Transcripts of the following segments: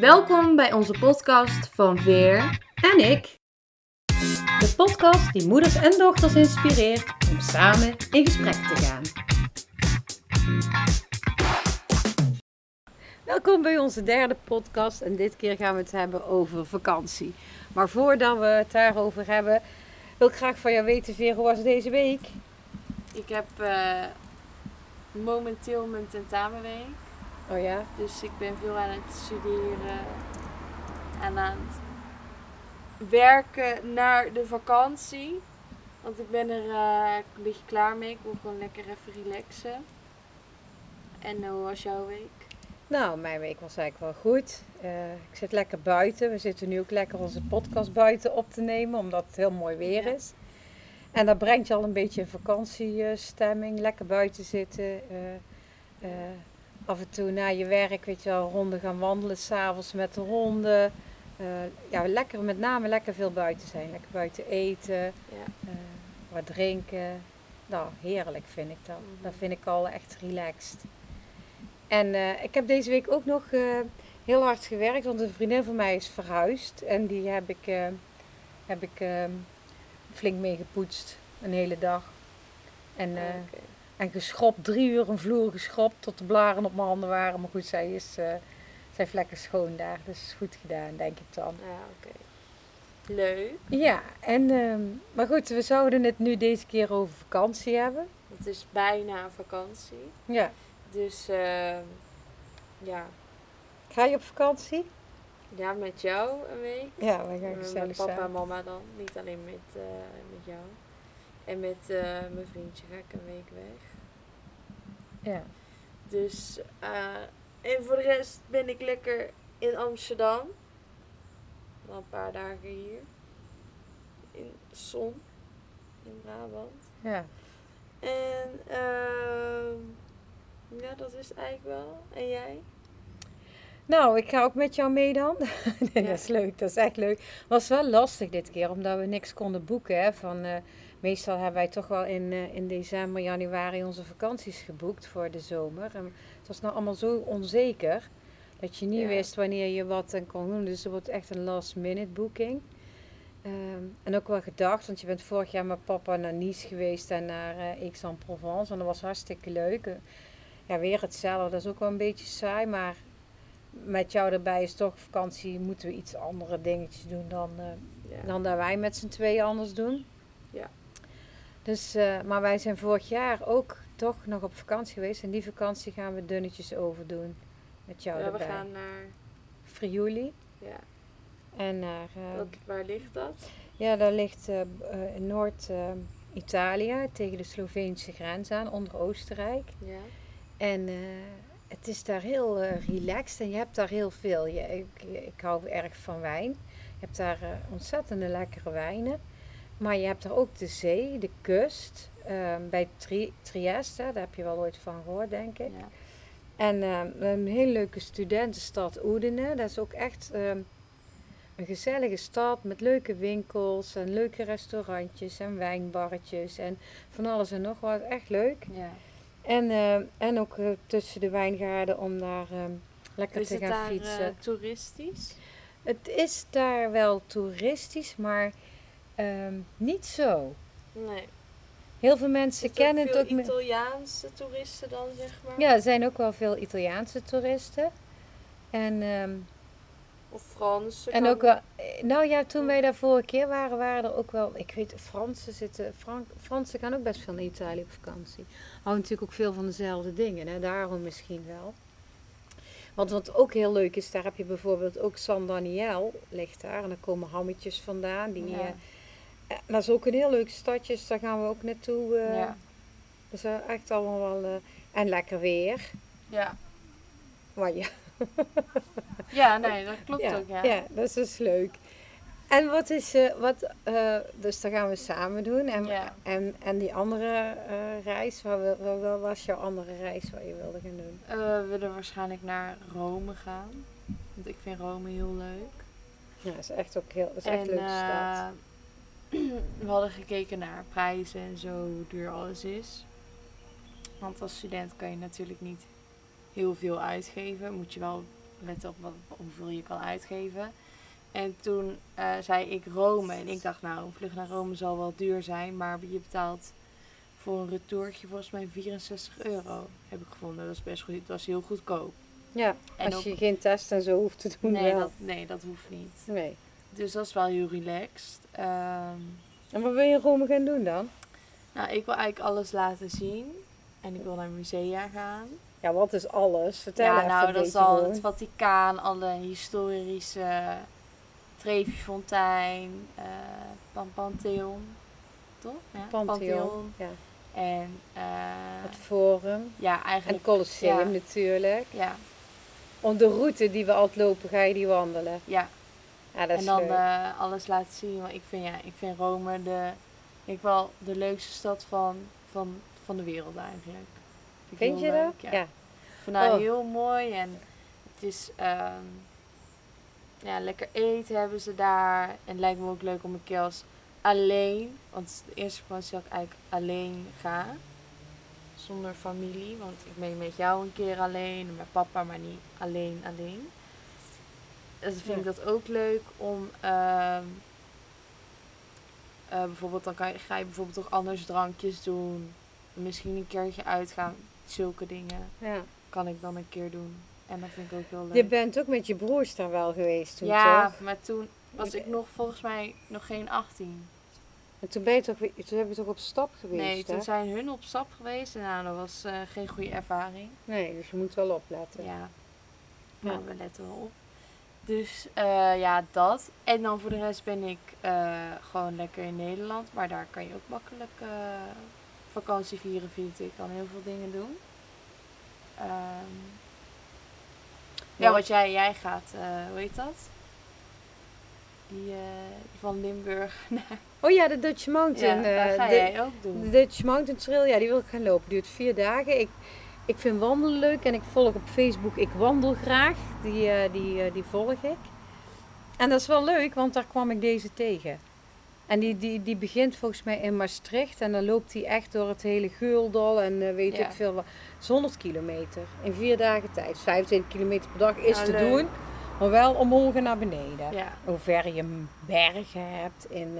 Welkom bij onze podcast van Veer en ik. De podcast die moeders en dochters inspireert om samen in gesprek te gaan. Welkom bij onze derde podcast en dit keer gaan we het hebben over vakantie. Maar voordat we het daarover hebben, wil ik graag van jou weten, Veer, hoe was het deze week? Ik heb eh, momenteel mijn tentamenweek. Oh ja? Dus ik ben veel aan het studeren en aan het werken naar de vakantie. Want ik ben er eh, een beetje klaar mee. Ik wil gewoon lekker even relaxen. En hoe was jouw week? Nou, mijn week was eigenlijk wel goed. Eh, ik zit lekker buiten. We zitten nu ook lekker onze podcast buiten op te nemen, omdat het heel mooi weer Ja. is. En dat brengt je al een beetje in vakantiestemming. Lekker buiten zitten. eh, eh, af en toe na je werk, weet je wel, ronden gaan wandelen s'avonds met de honden. Eh, ja, lekker, met name lekker veel buiten zijn. Lekker buiten eten, Ja. eh, wat drinken. Nou, heerlijk vind ik dat. Dat vind ik al echt relaxed. En eh, ik heb deze week ook nog heel hard gewerkt, want een vriendin van mij is verhuisd. En die heb ik, heb ik eh, flink mee gepoetst, een hele dag. En, oké. En geschropt, drie uur een vloer geschropt tot de blaren op mijn handen waren. Maar goed, zij is, eh, zij heeft lekker schoon daar, dus is goed gedaan, denk ik dan. Ja, oké. Leuk. Ja, en, ehm, maar goed, we zouden het nu deze keer over vakantie hebben. Het is bijna vakantie. Ja. Dus eh, ja. Ga je op vakantie? ja, met jou een week. Ja, we gaan gezellig met papa en mama dan. Niet alleen met, eh, met jou. En met eh, mijn vriendje ga ik een week weg. Ja. Dus, eh, en voor de rest ben ik lekker in Amsterdam. Al een paar dagen hier. In zon. In Brabant. ja. En, ehm ja, dat is het eigenlijk wel. En jij? Nou, ik ga ook met jou mee dan. nee, Ja. dat is leuk. Dat is echt leuk. Was wel lastig dit keer, omdat we niks konden boeken. Hè, van, eh, meestal hebben wij toch wel in, eh, in december, januari onze vakanties geboekt voor de zomer. En het was nou allemaal zo onzeker dat je niet Ja. wist wanneer je wat en kon doen. Dus het wordt echt een last minute boeking. Ehm, en ook wel gedacht, want je bent vorig jaar met papa naar Nice geweest en naar eh Aix-en-Provence. En dat was hartstikke leuk. Ja, weer hetzelfde. Dat is ook wel een beetje saai, maar met jou erbij is toch vakantie, moeten we iets andere dingetjes doen dan, eh, Ja. dan dat wij met z'n tweeën anders doen. Ja. Dus, eh, maar wij zijn vorig jaar ook toch nog op vakantie geweest. En die vakantie gaan we dunnetjes overdoen. Met jou ja, we erbij. gaan naar... Friuli. Ja, En naar, eh, wat, waar ligt dat? ja, dat ligt eh, in Noord-Italië tegen de Sloveense grens aan, onder Oostenrijk. Ja. En het is daar heel relaxed en je hebt daar heel veel. Je, ik, ik hou erg van wijn. Je hebt daar ontzettende lekkere wijnen. Maar je hebt daar ook de zee, de kust. ehm, bij Tri Trieste, daar heb je wel ooit van gehoord, denk ik. ja. En ehm, een hele leuke studentenstad Oedene. Dat is ook echt ehm, een gezellige stad met leuke winkels en leuke restaurantjes en wijnbarretjes en van alles en nog wat. Echt leuk. ja. En, en ook eh, tussen de wijngaarden om daar lekker Is te het gaan daar fietsen. eh, toeristisch? Het is daar wel toeristisch, maar ehm, niet zo. Nee. Heel veel mensen kennen veel het ook. me- Italiaanse toeristen dan, zeg maar? Ja, er zijn ook wel veel Italiaanse toeristen. En, ehm, Of Franse? en ook wel, eh, nou ja, toen wij daar vorige keer waren, waren er ook wel, ik weet, Fransen zitten, Frank, Fransen gaan ook best veel naar Italië op vakantie. Houden natuurlijk ook veel van dezelfde dingen, hè? daarom misschien wel. Want wat ook heel leuk is, daar heb je bijvoorbeeld ook San Daniel, ligt daar. En daar komen hammetjes vandaan. Die, Ja. Dat is ook een heel leuk stadje, dus daar gaan we ook naartoe. eh. Ja. Dat is eh, echt allemaal wel... eh, en lekker weer. Ja. Maar ja, ja, nee, dat klopt ja, ook, ja. ja, dat is dus leuk. En wat is, wat, dus dat gaan we samen doen. En, Ja. en, en die andere reis, wat, wat, wat was jouw andere reis wat je wilde gaan doen? We willen waarschijnlijk naar Rome gaan. Want ik vind Rome heel leuk. Ja, dat is echt ook heel, dat is echt en een leuke stad. we hadden gekeken naar prijzen en zo, hoe duur alles is. Want als student kan je natuurlijk niet heel veel uitgeven. Moet je wel letten op wat, hoeveel je kan uitgeven. En toen eh, zei ik Rome. En ik dacht, nou, een vlucht naar Rome zal wel duur zijn. Maar je betaalt voor een retourtje volgens mij 64 euro. Heb ik gevonden. Dat is best goed. Het was heel goedkoop. Ja, En als je ook- geen test en zo hoeft te doen Nee wel. dat, nee, dat hoeft niet. Nee. Dus dat is wel heel relaxed. Ehm, En wat wil je in Rome gaan doen dan? nou, ik wil eigenlijk alles laten zien. En ik wil naar musea gaan. Ja, wat is alles? Vertel ja, even nou, dat is al het Vaticaan, alle historische Trevi-fontein, Pan- Pantheon, toch? Ja, Pantheon. Ja. En eh, Het Forum. ja, En eigenlijk, het Colosseum ja. natuurlijk. ja, Om de route die we altijd lopen, ga je die wandelen. ja. Ja, dat is en dan leuk. eh, alles laten zien. Want ik vind, ja, ik vind Rome de, ik wel de leukste stad van, van, van de wereld eigenlijk. Vind je heel dat? leuk, Ja. Dat Oh. heel mooi en het is ehm, ja, lekker eten hebben ze daar. En het lijkt me ook leuk om een keer als alleen, want het is de eerste vakantie dat ik eigenlijk alleen ga. Zonder familie, want ik ben met jou een keer alleen, en met papa, maar niet alleen alleen. Dus vind ik Ja. dat ook leuk om ehm, eh, bijvoorbeeld dan kan je, ga je bijvoorbeeld toch anders drankjes doen. Misschien een keertje uitgaan. Zulke dingen Ja. kan ik dan een keer doen. En dat vind ik ook heel leuk. Je bent ook met je broers daar wel geweest toen, ja, toch? maar toen was ik nog volgens mij nog geen 18. En toen ben je toch, toen heb je toch op stap geweest, Nee, hè? toen zijn hun op stap geweest en nou, dat was eh, geen goede ervaring. Nee, dus je moet wel opletten. Ja, Ja. maar we letten wel op. Dus eh, ja, dat. En dan voor de rest ben ik eh, gewoon lekker in Nederland. Maar daar kan je ook makkelijk eh, vakantie vieren, vind ik. Ik kan heel veel dingen doen. Ehm, ja, wat jij, jij gaat, hoe heet dat? Die van Limburg naar... Oh ja, de Dutch Mountain. ja, dat ga de, jij ook de doen. Dutch Mountain Trail, ja, die wil ik gaan lopen. Duurt vier dagen. Ik, ik vind wandelen leuk en ik volg op Facebook Ik Wandel Graag. Die, eh, die, eh, die volg ik. En dat is wel leuk, want daar kwam ik deze tegen. En die, die, die begint volgens mij in Maastricht. En dan loopt hij echt door het hele Geuldal en eh, weet Ja. ik veel wat. Het is 100 kilometer in vier dagen tijd. 25 kilometer per dag is Ja, te leuk. doen. Maar wel omhoog en naar beneden. Ja, Hoe ver je bergen hebt in,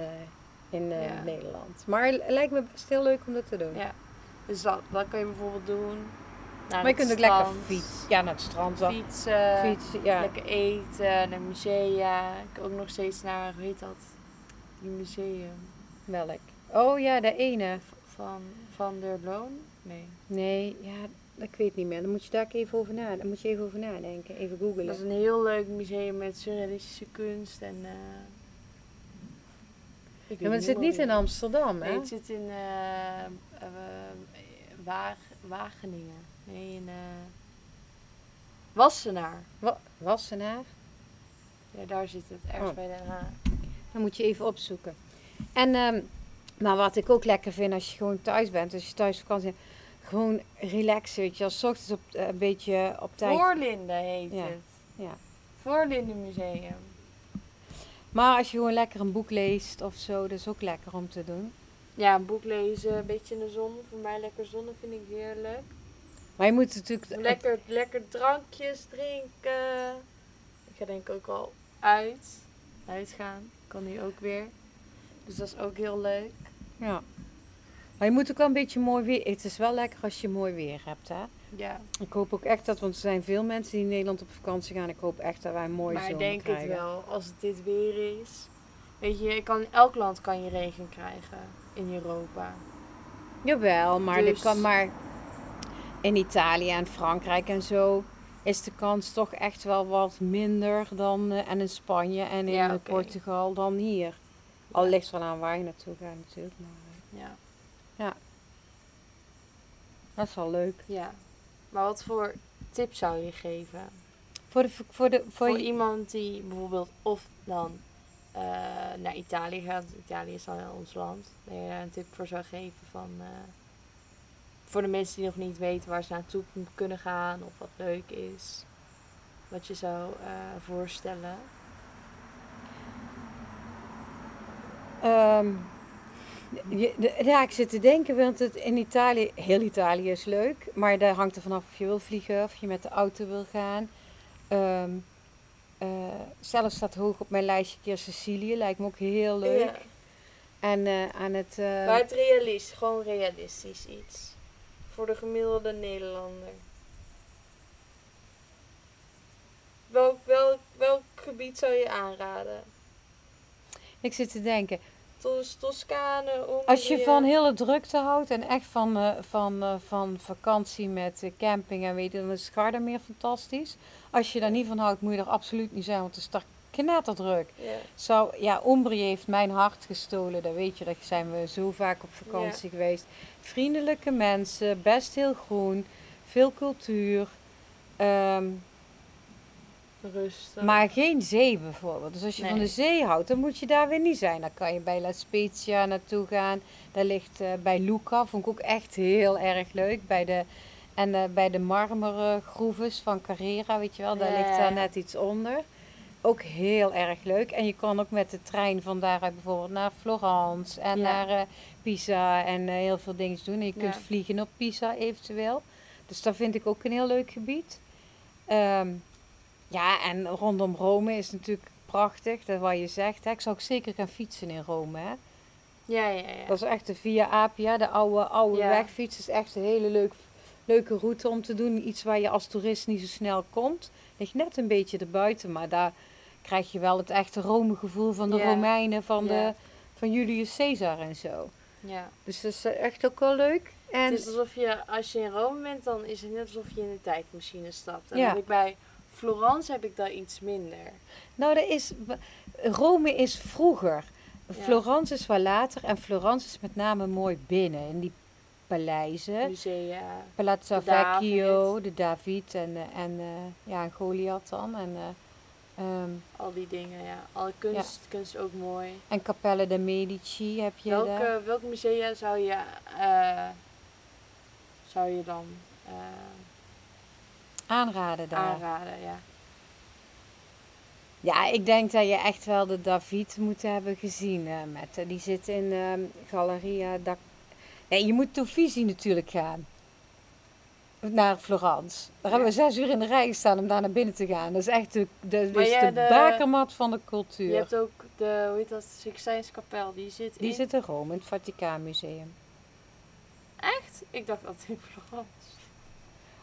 in. Nederland. Maar het lijkt me best heel leuk om dat te doen. ja. Dus dat, dat kan je bijvoorbeeld doen. Maar je kunt ook lekker fietsen. Ja, naar het strand. Fietsen. Fietsen, ja. Lekker eten, naar musea. Ik ook nog steeds naar, hoe heet dat? Die museum. Welk? Oh ja, de ene. Van Van der Loon? Nee. Nee, ja, dat ik weet niet meer. Dan moet je daar even over nadenken. Dan moet je even over nadenken. Even googlen. Dat is een heel leuk museum met surrealistische kunst en... ik Ja, maar het zit niet in. Amsterdam, Nee, hè? het zit in Waag, Wageningen. Nee, in eh Wassenaar. Wa- Wassenaar. Ja, daar zit het. Ergens Oh. bij Den Haag. Dan moet je even opzoeken. En, ehm, maar wat ik ook lekker vind als je gewoon thuis bent, als je thuis vakantie hebt, gewoon relaxen, weet je. Als ochtends op, eh, een beetje op tijd. Voorlinde heet Ja. het. Ja. Voorlinde Museum. Maar als je gewoon lekker een boek leest of zo, dat is ook lekker om te doen. Ja, een boek lezen, een beetje in de zon. Voor mij lekker zonnen vind ik heerlijk. Maar je moet natuurlijk... Lekker, lekker drankjes drinken. Ik ga denk ik ook al uit. Uitgaan. Kan nu ook weer. Dus dat is ook heel leuk. Ja. Maar je moet ook wel een beetje mooi weer... Het is wel lekker als je mooi weer hebt, hè? Ja, Ik hoop ook echt dat... Want er zijn veel mensen die in Nederland op vakantie gaan. Ik hoop echt dat wij een mooie maar ik zomer denk krijgen. het wel. Als het dit weer is. Weet je, je kan, in elk land kan je regen krijgen. In Europa. Jawel, maar, Dus- dit kan maar in Italië en Frankrijk en zo is de kans toch echt wel wat minder dan eh, en in Spanje en in Ja, eh. Portugal dan hier. Al ligt er wel aan waar je naartoe gaat natuurlijk, maar Ja. dat is wel leuk. ja. Maar wat voor tip zou je geven? Voor, de, voor, de, voor, iemand die bijvoorbeeld of dan eh, naar Italië gaat. Italië is dan ons land. Dat je daar een tip voor zou geven van... eh, voor de mensen die nog niet weten waar ze naartoe kunnen gaan of wat leuk is. Wat je zou eh, voorstellen. Ehm, je- ja, ik zit te denken, want het in Italië, heel Italië is leuk, maar daar hangt er vanaf of je wil vliegen of je met de auto wil gaan. Ehm, eh, zelf staat hoog op mijn lijstje keer Sicilië. Lijkt me ook heel leuk. Ja. En eh, aan het... eh, Maar het realistisch, gewoon realistisch iets. Voor de gemiddelde Nederlander. Welk, welk, welk gebied zou je aanraden? ik zit te denken. Tos, Toscane? Als je van hele drukte houdt en echt van, eh, van, eh, van vakantie met camping en weet je, dan is Gardameer fantastisch. Als je daar niet van houdt, moet je er absoluut niet zijn, want het is knetterdruk. Ja. Zou, ja, Umbrië heeft mijn hart gestolen, dat weet je, daar zijn we zo vaak op vakantie geweest. Vriendelijke mensen, best heel groen, veel cultuur. ehm, Rustig. maar geen zee bijvoorbeeld. Dus als je van de zee houdt, dan moet je daar weer niet zijn. Dan kan je bij La Spezia naartoe gaan. Daar ligt eh, bij Lucca, vond ik ook echt heel erg leuk. Bij de, en eh, bij de marmeren groeves van Carrera, weet je wel, daar Ja. ligt daar net iets onder. Ook heel erg leuk. En je kan ook met de trein van daaruit bijvoorbeeld naar Florence en Ja. naar eh, Pisa en eh, heel veel dingen doen. En je kunt Ja. vliegen op Pisa eventueel. Dus dat vind ik ook een heel leuk gebied. Ehm, ja, en rondom Rome is natuurlijk prachtig, dat wat je zegt. Hè. Ik zou ook zeker gaan fietsen in Rome. Hè. Ja, ja, ja. Dat is echt de Via Appia, de oude, oude Ja. wegfiets. is echt een hele leuk, leuke route om te doen. Iets waar je als toerist niet zo snel komt. Ligt net een beetje erbuiten, maar daar krijg je wel het echte Rome gevoel van de. Romeinen, van, de, van Julius Caesar en zo. ja. Dus dat is eh, echt ook wel leuk. En Het is alsof je, als je in Rome bent, dan is het net alsof je in de tijdmachine stapt. En Ja. ik bij Florence heb ik daar iets minder. Nou, dat is, Rome is vroeger. Ja. Florence is wel later. En Florence is met name mooi binnen. In die paleizen. Musea. Palazzo de Vecchio, David. de David en, eh, en eh, ja, Goliath dan. En, ehm, Al die dingen, ja. Alle kunst, kunst ook mooi. en Cappelle de Medici heb je daar. Welke, welke musea zou je, eh, zou je dan eh, Aanraden daar. aanraden? Ja. Ja, ik denk dat je echt wel de David moet hebben gezien. eh, met, die zit in ehm Galleria da... Nee, je moet Uffizi natuurlijk gaan. Naar Florence. Daar hebben we zes uur in de rij gestaan om daar naar binnen te gaan. Dat is echt de, de, de, de- bakermat van de cultuur. Je hebt ook de, hoe heet dat, Sixtijnse kapel. Die zit Die in... zit in Rome, in het Vaticaanmuseum. Echt? Ik dacht dat in Florence.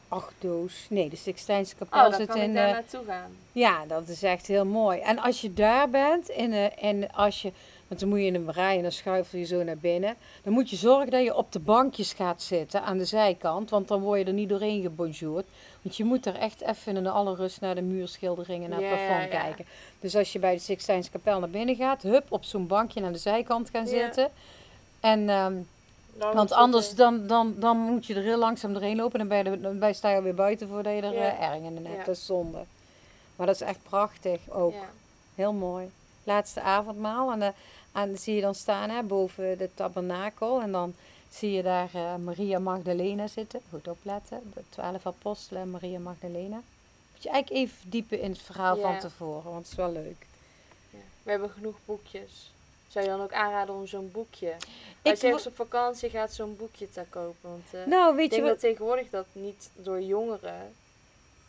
Ach, doos. Nee, de Sixtijnse Oh, kapel dan zit kan ik in... daar eh, naartoe gaan. Ja, dat is echt heel mooi. En als je daar bent in, eh, en als je, want dan moet je in een rij en dan schuifel je zo naar binnen. Dan moet je zorgen dat je op de bankjes gaat zitten aan de zijkant, want dan word je er niet doorheen gebonjourd. Want je moet er echt even in alle rust naar de muurschilderingen, naar het Ja, plafond ja. kijken. Dus als je bij de Sixtijnse kapel naar binnen gaat, hup, op zo'n bankje aan de zijkant gaan Ja. zitten. En, ehm, Dan want anders er- dan, dan, dan moet je er heel langzaam doorheen lopen. En je er, dan je- sta je alweer buiten voordat je er Ja. eh, erg in hebt. Ja. Dat is zonde. Maar dat is echt prachtig ook. Ja. Heel mooi. Laatste avondmaal. En, de, en zie je dan staan hè, boven de tabernakel. En dan zie je daar eh, Maria Magdalena zitten. Goed opletten. De twaalf apostelen en Maria Magdalena. Moet je eigenlijk even verdiepen in het verhaal van tevoren. Want het is wel leuk. Ja. We hebben genoeg boekjes. Zou je dan ook aanraden om zo'n boekje? Ik Als je ergens op vakantie gaat, zo'n boekje te kopen. Want eh, Nou, ik weet je denk wat? dat tegenwoordig dat niet door jongeren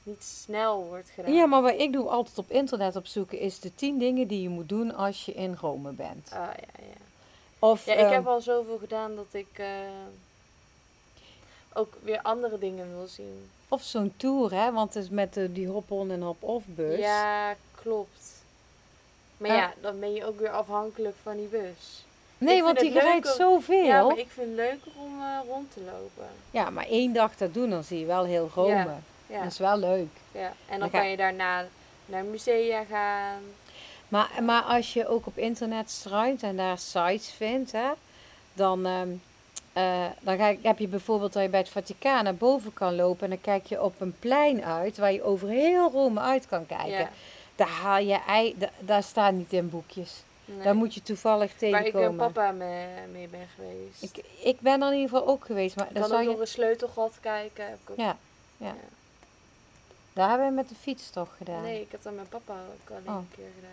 niet snel wordt gedaan. Ja, maar wat ik doe altijd op internet opzoeken is de tien dingen die je moet doen als je in Rome bent. Ah, ja, ja. Of, ja, ik ehm, heb al zoveel gedaan dat ik eh, ook weer andere dingen wil zien. of zo'n tour, hè? Want het is met eh, die hop-on en hop-off bus. Ja, klopt. Maar ja, dan ben je ook weer afhankelijk van die bus. nee, ik want die rijdt zoveel. Ja, maar ik vind het leuker om eh, rond te lopen. Ja, maar één dag dat doen, dan zie je wel heel Rome. Ja. Ja, Dat is wel leuk. ja. En Dan dan ga- kan je daarna naar musea gaan. Maar, maar als je ook op internet struint en daar sites vindt, hè, dan, ehm, eh, dan ga, heb je bijvoorbeeld dat je bij het Vaticaan naar boven kan lopen en dan kijk je op een plein uit waar je over heel Rome uit kan kijken. Ja, Daar haal je ei, da- daar staat niet in boekjes. nee. Daar moet je toevallig Waar ik tegenkomen. met papa mee, mee ben geweest. ik, ik ben er in ieder geval ook geweest, maar daar kan ook je, nog een sleutelgat kijken. Heb ik ook... Ja, ja. Ja. Daar hebben we met de fiets toch gedaan. Nee, ik heb dat met papa ook alleen Oh. een keer gedaan.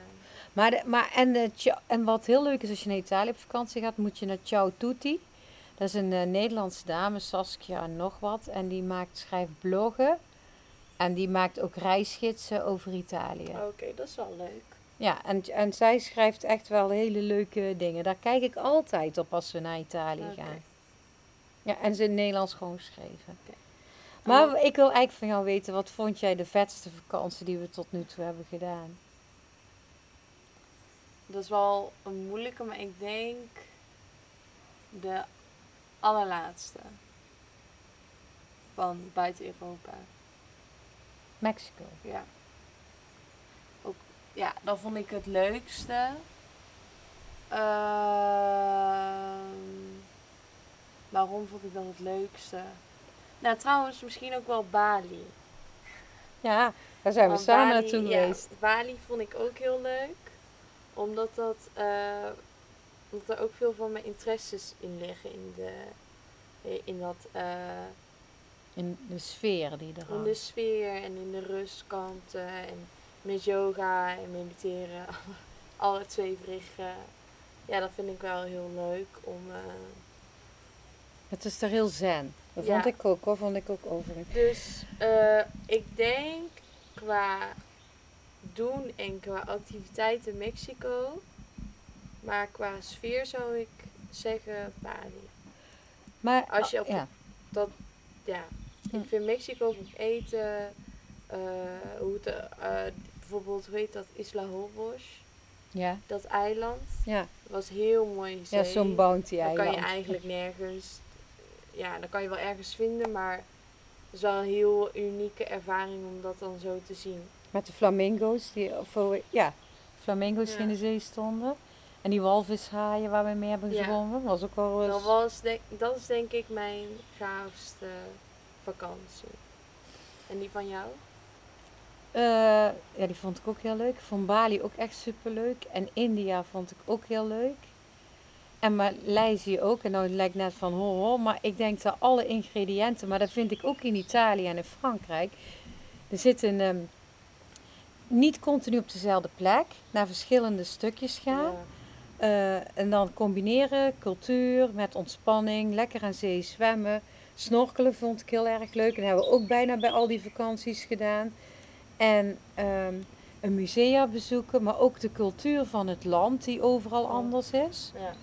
Maar, de, maar en, de, Cia- en wat heel leuk is als je naar Italië op vakantie gaat, moet je naar Ciao Tutti. Dat is een eh, Nederlandse dame, Saskia en nog wat. En die maakt, schrijft bloggen. En die maakt ook reisgidsen over Italië. Oké, dat is wel leuk. Ja, en, en zij schrijft echt wel hele leuke dingen. Daar kijk ik altijd op als we naar Italië gaan. Ja, en ze in Nederlands gewoon geschreven. Oké. Maar ik wil eigenlijk van jou weten, wat vond jij de vetste vakantie die we tot nu toe hebben gedaan? Dat is wel een moeilijke, maar ik denk de allerlaatste van buiten Europa. Mexico. Ja. Ook, ja, dat vond ik het leukste. Ehm, waarom vond ik dat het leukste? Nou, trouwens, misschien ook wel Bali. Ja, daar zijn we samen Bali- naartoe ja, geweest. Bali vond ik ook heel leuk. Omdat, dat, eh, omdat er ook veel van mijn interesses in liggen. In, de, in dat... eh, In de sfeer die er in de hangt. sfeer en in de rustkanten en met yoga en mediteren. Alle twee verrichten. Ja, dat vind ik wel heel leuk om. eh, Het is er heel zen. Dat vond ik ook hoor, vond ik ook overigens. dus eh, ik denk qua doen en qua activiteiten Mexico. Maar qua sfeer zou ik zeggen Bali. Maar Als je ah, op- ja. Ja, Hm. ik vind Mexico eten. eh, hoe het, eh, bijvoorbeeld, hoe heet dat? Isla Holbox. Ja, Dat eiland ja. was heel mooi zee. ja zo'n bounty Dan kan je eiland. eigenlijk nergens... Ja, dan kan je wel ergens vinden, maar... Het is wel een heel unieke ervaring om dat dan zo te zien. Met de flamingo's, die, of, hoe- ja, flamingo's die Ja. in de zee stonden. En die walvishaaien waar we mee hebben Ja. gezwommen. was ook wel eens... Dat, was denk, dat is denk ik mijn gaafste vakantie. En die van jou? Eh, ja, die vond ik ook heel leuk. Ik vond Bali ook echt super leuk. En India vond ik ook heel leuk. En Maleisië ook. En nou lijkt net van ho ho. Maar ik denk dat alle ingrediënten, maar dat vind ik ook in Italië en in Frankrijk. Er zitten ehm, niet continu op dezelfde plek, naar verschillende stukjes gaan. Ja. Eh, en dan combineren cultuur met ontspanning, lekker aan zee zwemmen. Snorkelen vond ik heel erg leuk. En dat hebben we ook bijna bij al die vakanties gedaan. En ehm, een musea bezoeken, maar ook de cultuur van het land die overal anders is. Ja.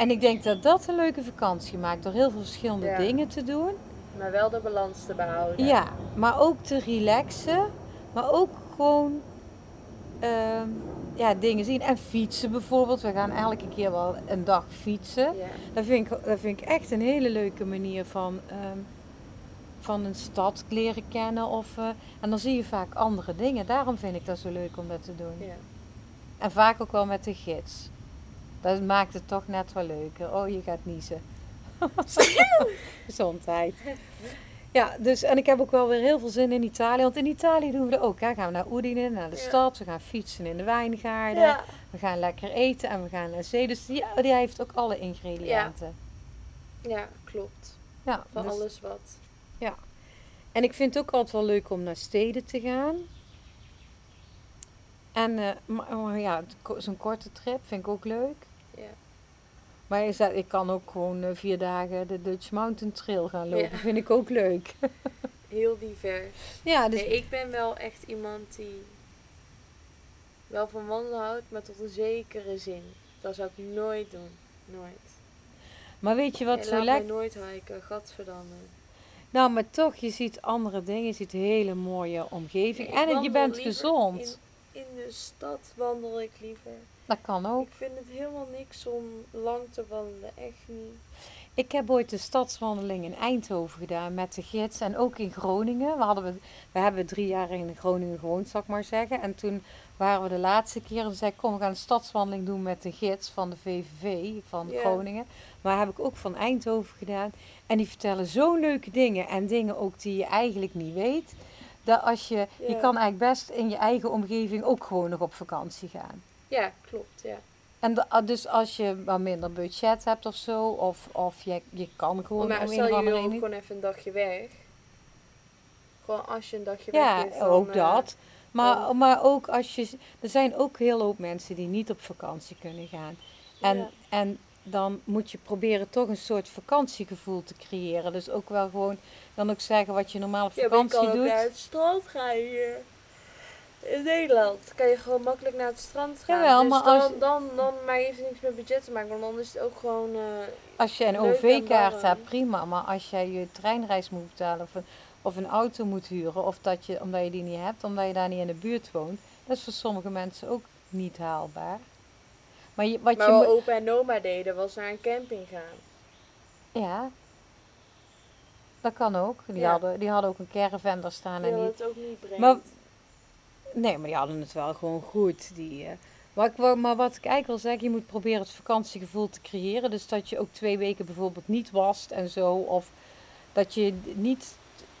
En ik denk dat dat een leuke vakantie maakt door heel veel verschillende Ja. dingen te doen. Maar wel de balans te behouden. Ja, maar ook te relaxen, maar ook gewoon ehm, ja, dingen zien. En fietsen bijvoorbeeld. We gaan elke keer wel een dag fietsen. Ja. Dat vind ik, dat vind ik echt een hele leuke manier van, ehm, van een stad leren kennen. Of, eh, en dan zie je vaak andere dingen. Daarom vind ik dat zo leuk om dat te doen. Ja. En vaak ook wel met de gids. Dat maakt het toch net wel leuker. Oh, je gaat niezen. Gezondheid. Ja, dus en ik heb ook wel weer heel veel zin in Italië. Want in Italië doen we dat ook. Hè. Gaan we naar Udine, naar de Ja. stad. We gaan fietsen in de wijngaarden. Ja. We gaan lekker eten en we gaan naar zee. Dus die, die heeft ook alle ingrediënten. ja, klopt. Ja, Van dus- alles wat. En ik vind het ook altijd wel leuk om naar steden te gaan. En eh, maar, maar ja, zo'n korte trip vind ik ook leuk. Maar je zegt, ik kan ook gewoon eh, vier dagen de Dutch Mountain Trail gaan lopen. Ja. Vind ik ook leuk. Heel divers. ja, dus, Nee, ik ben wel echt iemand die wel van wandelen houdt, maar tot een zekere zin. Dat zou ik nooit doen. Nooit. maar weet je wat zo lekker... nooit hiken, gadverdamme. Nou, maar toch, je ziet andere dingen. Je ziet hele mooie omgeving. En je bent gezond. In, in de stad wandel ik liever. Dat kan ook. Ik vind het helemaal niks om lang te wandelen, echt niet. Ik heb ooit de stadswandeling in Eindhoven gedaan met de gids en ook in Groningen. We, hadden, we, we hebben drie jaar in Groningen gewoond, zal ik maar zeggen. En toen waren we de laatste keer en zei ik, kom we gaan een stadswandeling doen met de gids van de VVV van. Groningen. Maar heb ik ook van Eindhoven gedaan. En die vertellen zo leuke dingen en dingen ook die je eigenlijk niet weet. Dat als je, je kan eigenlijk best in je eigen omgeving ook gewoon nog op vakantie gaan. Ja, klopt, ja. En ah, dus als je wat minder budget hebt of zo, of, of je, je kan gewoon maar stel je wil gewoon even een dagje weg. Gewoon als je een dagje Ja, weg is, dan, ook eh, dat. Maar, dan- maar ook als je. Er zijn ook heel hoop mensen die niet op vakantie kunnen gaan. En, Ja. en dan moet je proberen toch een soort vakantiegevoel te creëren. Dus ook wel gewoon, dan ook zeggen wat je normaal op Ja, je vakantie kan ook doet. naar het strand gaan hier. In Nederland kan je gewoon makkelijk naar het strand gaan. Jawel, dus maar dan, als- dan, dan, maar heeft het niks met budget te maken. Want dan is het ook gewoon... eh, Als je een OV-kaart hebt, prima. Maar als jij je treinreis moet betalen of een, of een auto moet huren, of dat je, omdat je die niet hebt, omdat je daar niet in de buurt woont, dat is voor sommige mensen ook niet haalbaar. Maar je, wat maar je wat opa en oma deden, was naar een camping gaan. Ja. Dat kan ook. Die, Ja. hadden, die hadden ook een caravan daar staan. En die, het ook niet breed. Maar- nee, maar die hadden het wel gewoon goed. Die, maar, ik, wou- maar wat ik eigenlijk wil zeggen, je moet proberen het vakantiegevoel te creëren. Dus dat je ook twee weken bijvoorbeeld niet wast en zo. Of dat je niet,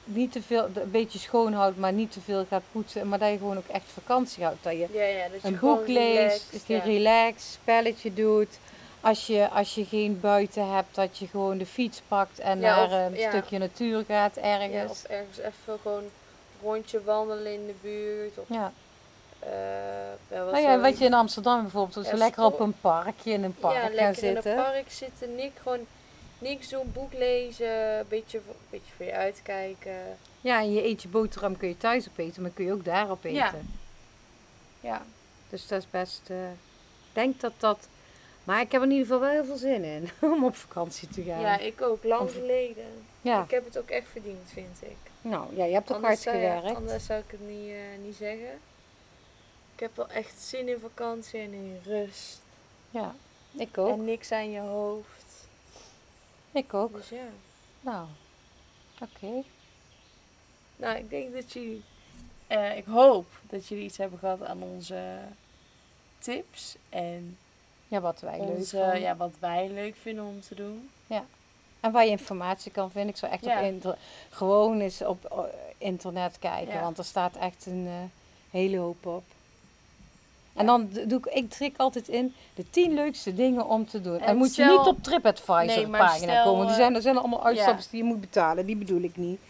niet te veel, een beetje schoonhoudt, maar niet te veel gaat poetsen. Maar dat je gewoon ook echt vakantie houdt. Dat je ja, ja, dat je een boek leest, relaxed, een ja. relaxed spelletje doet. Als je, als je geen buiten hebt, dat je gewoon de fiets pakt en Ja, naar een ja. stukje natuur gaat Ja, ergens. of ergens even gewoon rondje wandelen in de buurt. Of, Ja. wat Nou ja, wat je in Amsterdam bijvoorbeeld, zo Ja, lekker op een parkje, in een park ja, gaan lekker zitten. in een park zitten. Niks, gewoon niks doen, boek lezen, een beetje, voor- beetje voor je uitkijken. Ja, en je eet je boterham kun je thuis opeten, maar kun je ook daarop eten. Ja. Ja. Dus dat is best, eh, ik denk dat dat, maar ik heb er in ieder geval wel heel veel zin in om op vakantie te gaan. ja, ik ook, lang geleden. Ja. Ik heb het ook echt verdiend, vind ik. Nou ja, je hebt ook Anders hard zou, ja, gewerkt. anders zou ik het niet, eh, niet zeggen. Ik heb wel echt zin in vakantie en in rust. Ja, ik ook. En niks aan je hoofd. ik ook. Dus ja. Nou, oké. Nou, ik denk dat jullie... eh, ik hoop dat jullie iets hebben gehad aan onze tips. En Ja, wat wij leuk onze, ja, wat wij leuk vinden om te doen. En waar je informatie kan vinden. Ik zou echt Ja. op gewoon eens op internet kijken. Ja. Want er staat echt een eh, hele hoop op. En dan doe ik, ik trik altijd in de tien leukste dingen om te doen. En, En moet je niet op TripAdvisor Nee, pagina stel, komen. Die eh, zijn, er zijn allemaal uitstappers ja. die je moet betalen. Die bedoel ik niet.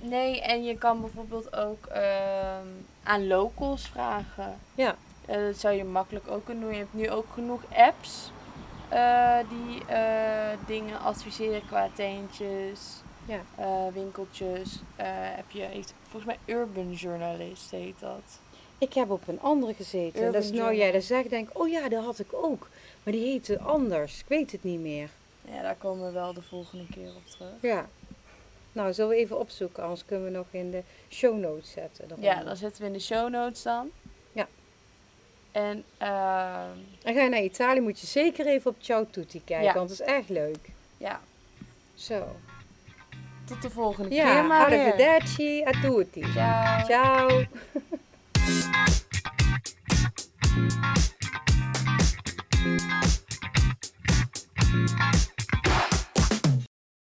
Nee, en je kan bijvoorbeeld ook ehm, aan locals vragen. Ja. Eh, dat zou je makkelijk ook kunnen doen. Je hebt nu ook genoeg apps eh, die eh, dingen adviseren qua tentjes, Ja. eh, winkeltjes. Heb je, heeft, volgens mij Urban Journalist heet dat. Ik heb op een andere gezeten. Urban dat is nou jij dat zegt, denk oh ja, dat had ik ook. Maar die heette anders. Ik weet het niet meer. Ja, daar komen we wel de volgende keer op terug. Ja. Nou, zullen we even opzoeken, anders kunnen we nog in de show notes zetten. Ja, dan zetten we in de show notes dan. En ehm, En ga je naar Italië, moet je zeker even op Ciao Tutti kijken, Ja. want het is echt leuk. ja, Zo. tot de volgende Ja, keer maar weer. arrivederci a tutti. Ciao. Ciao.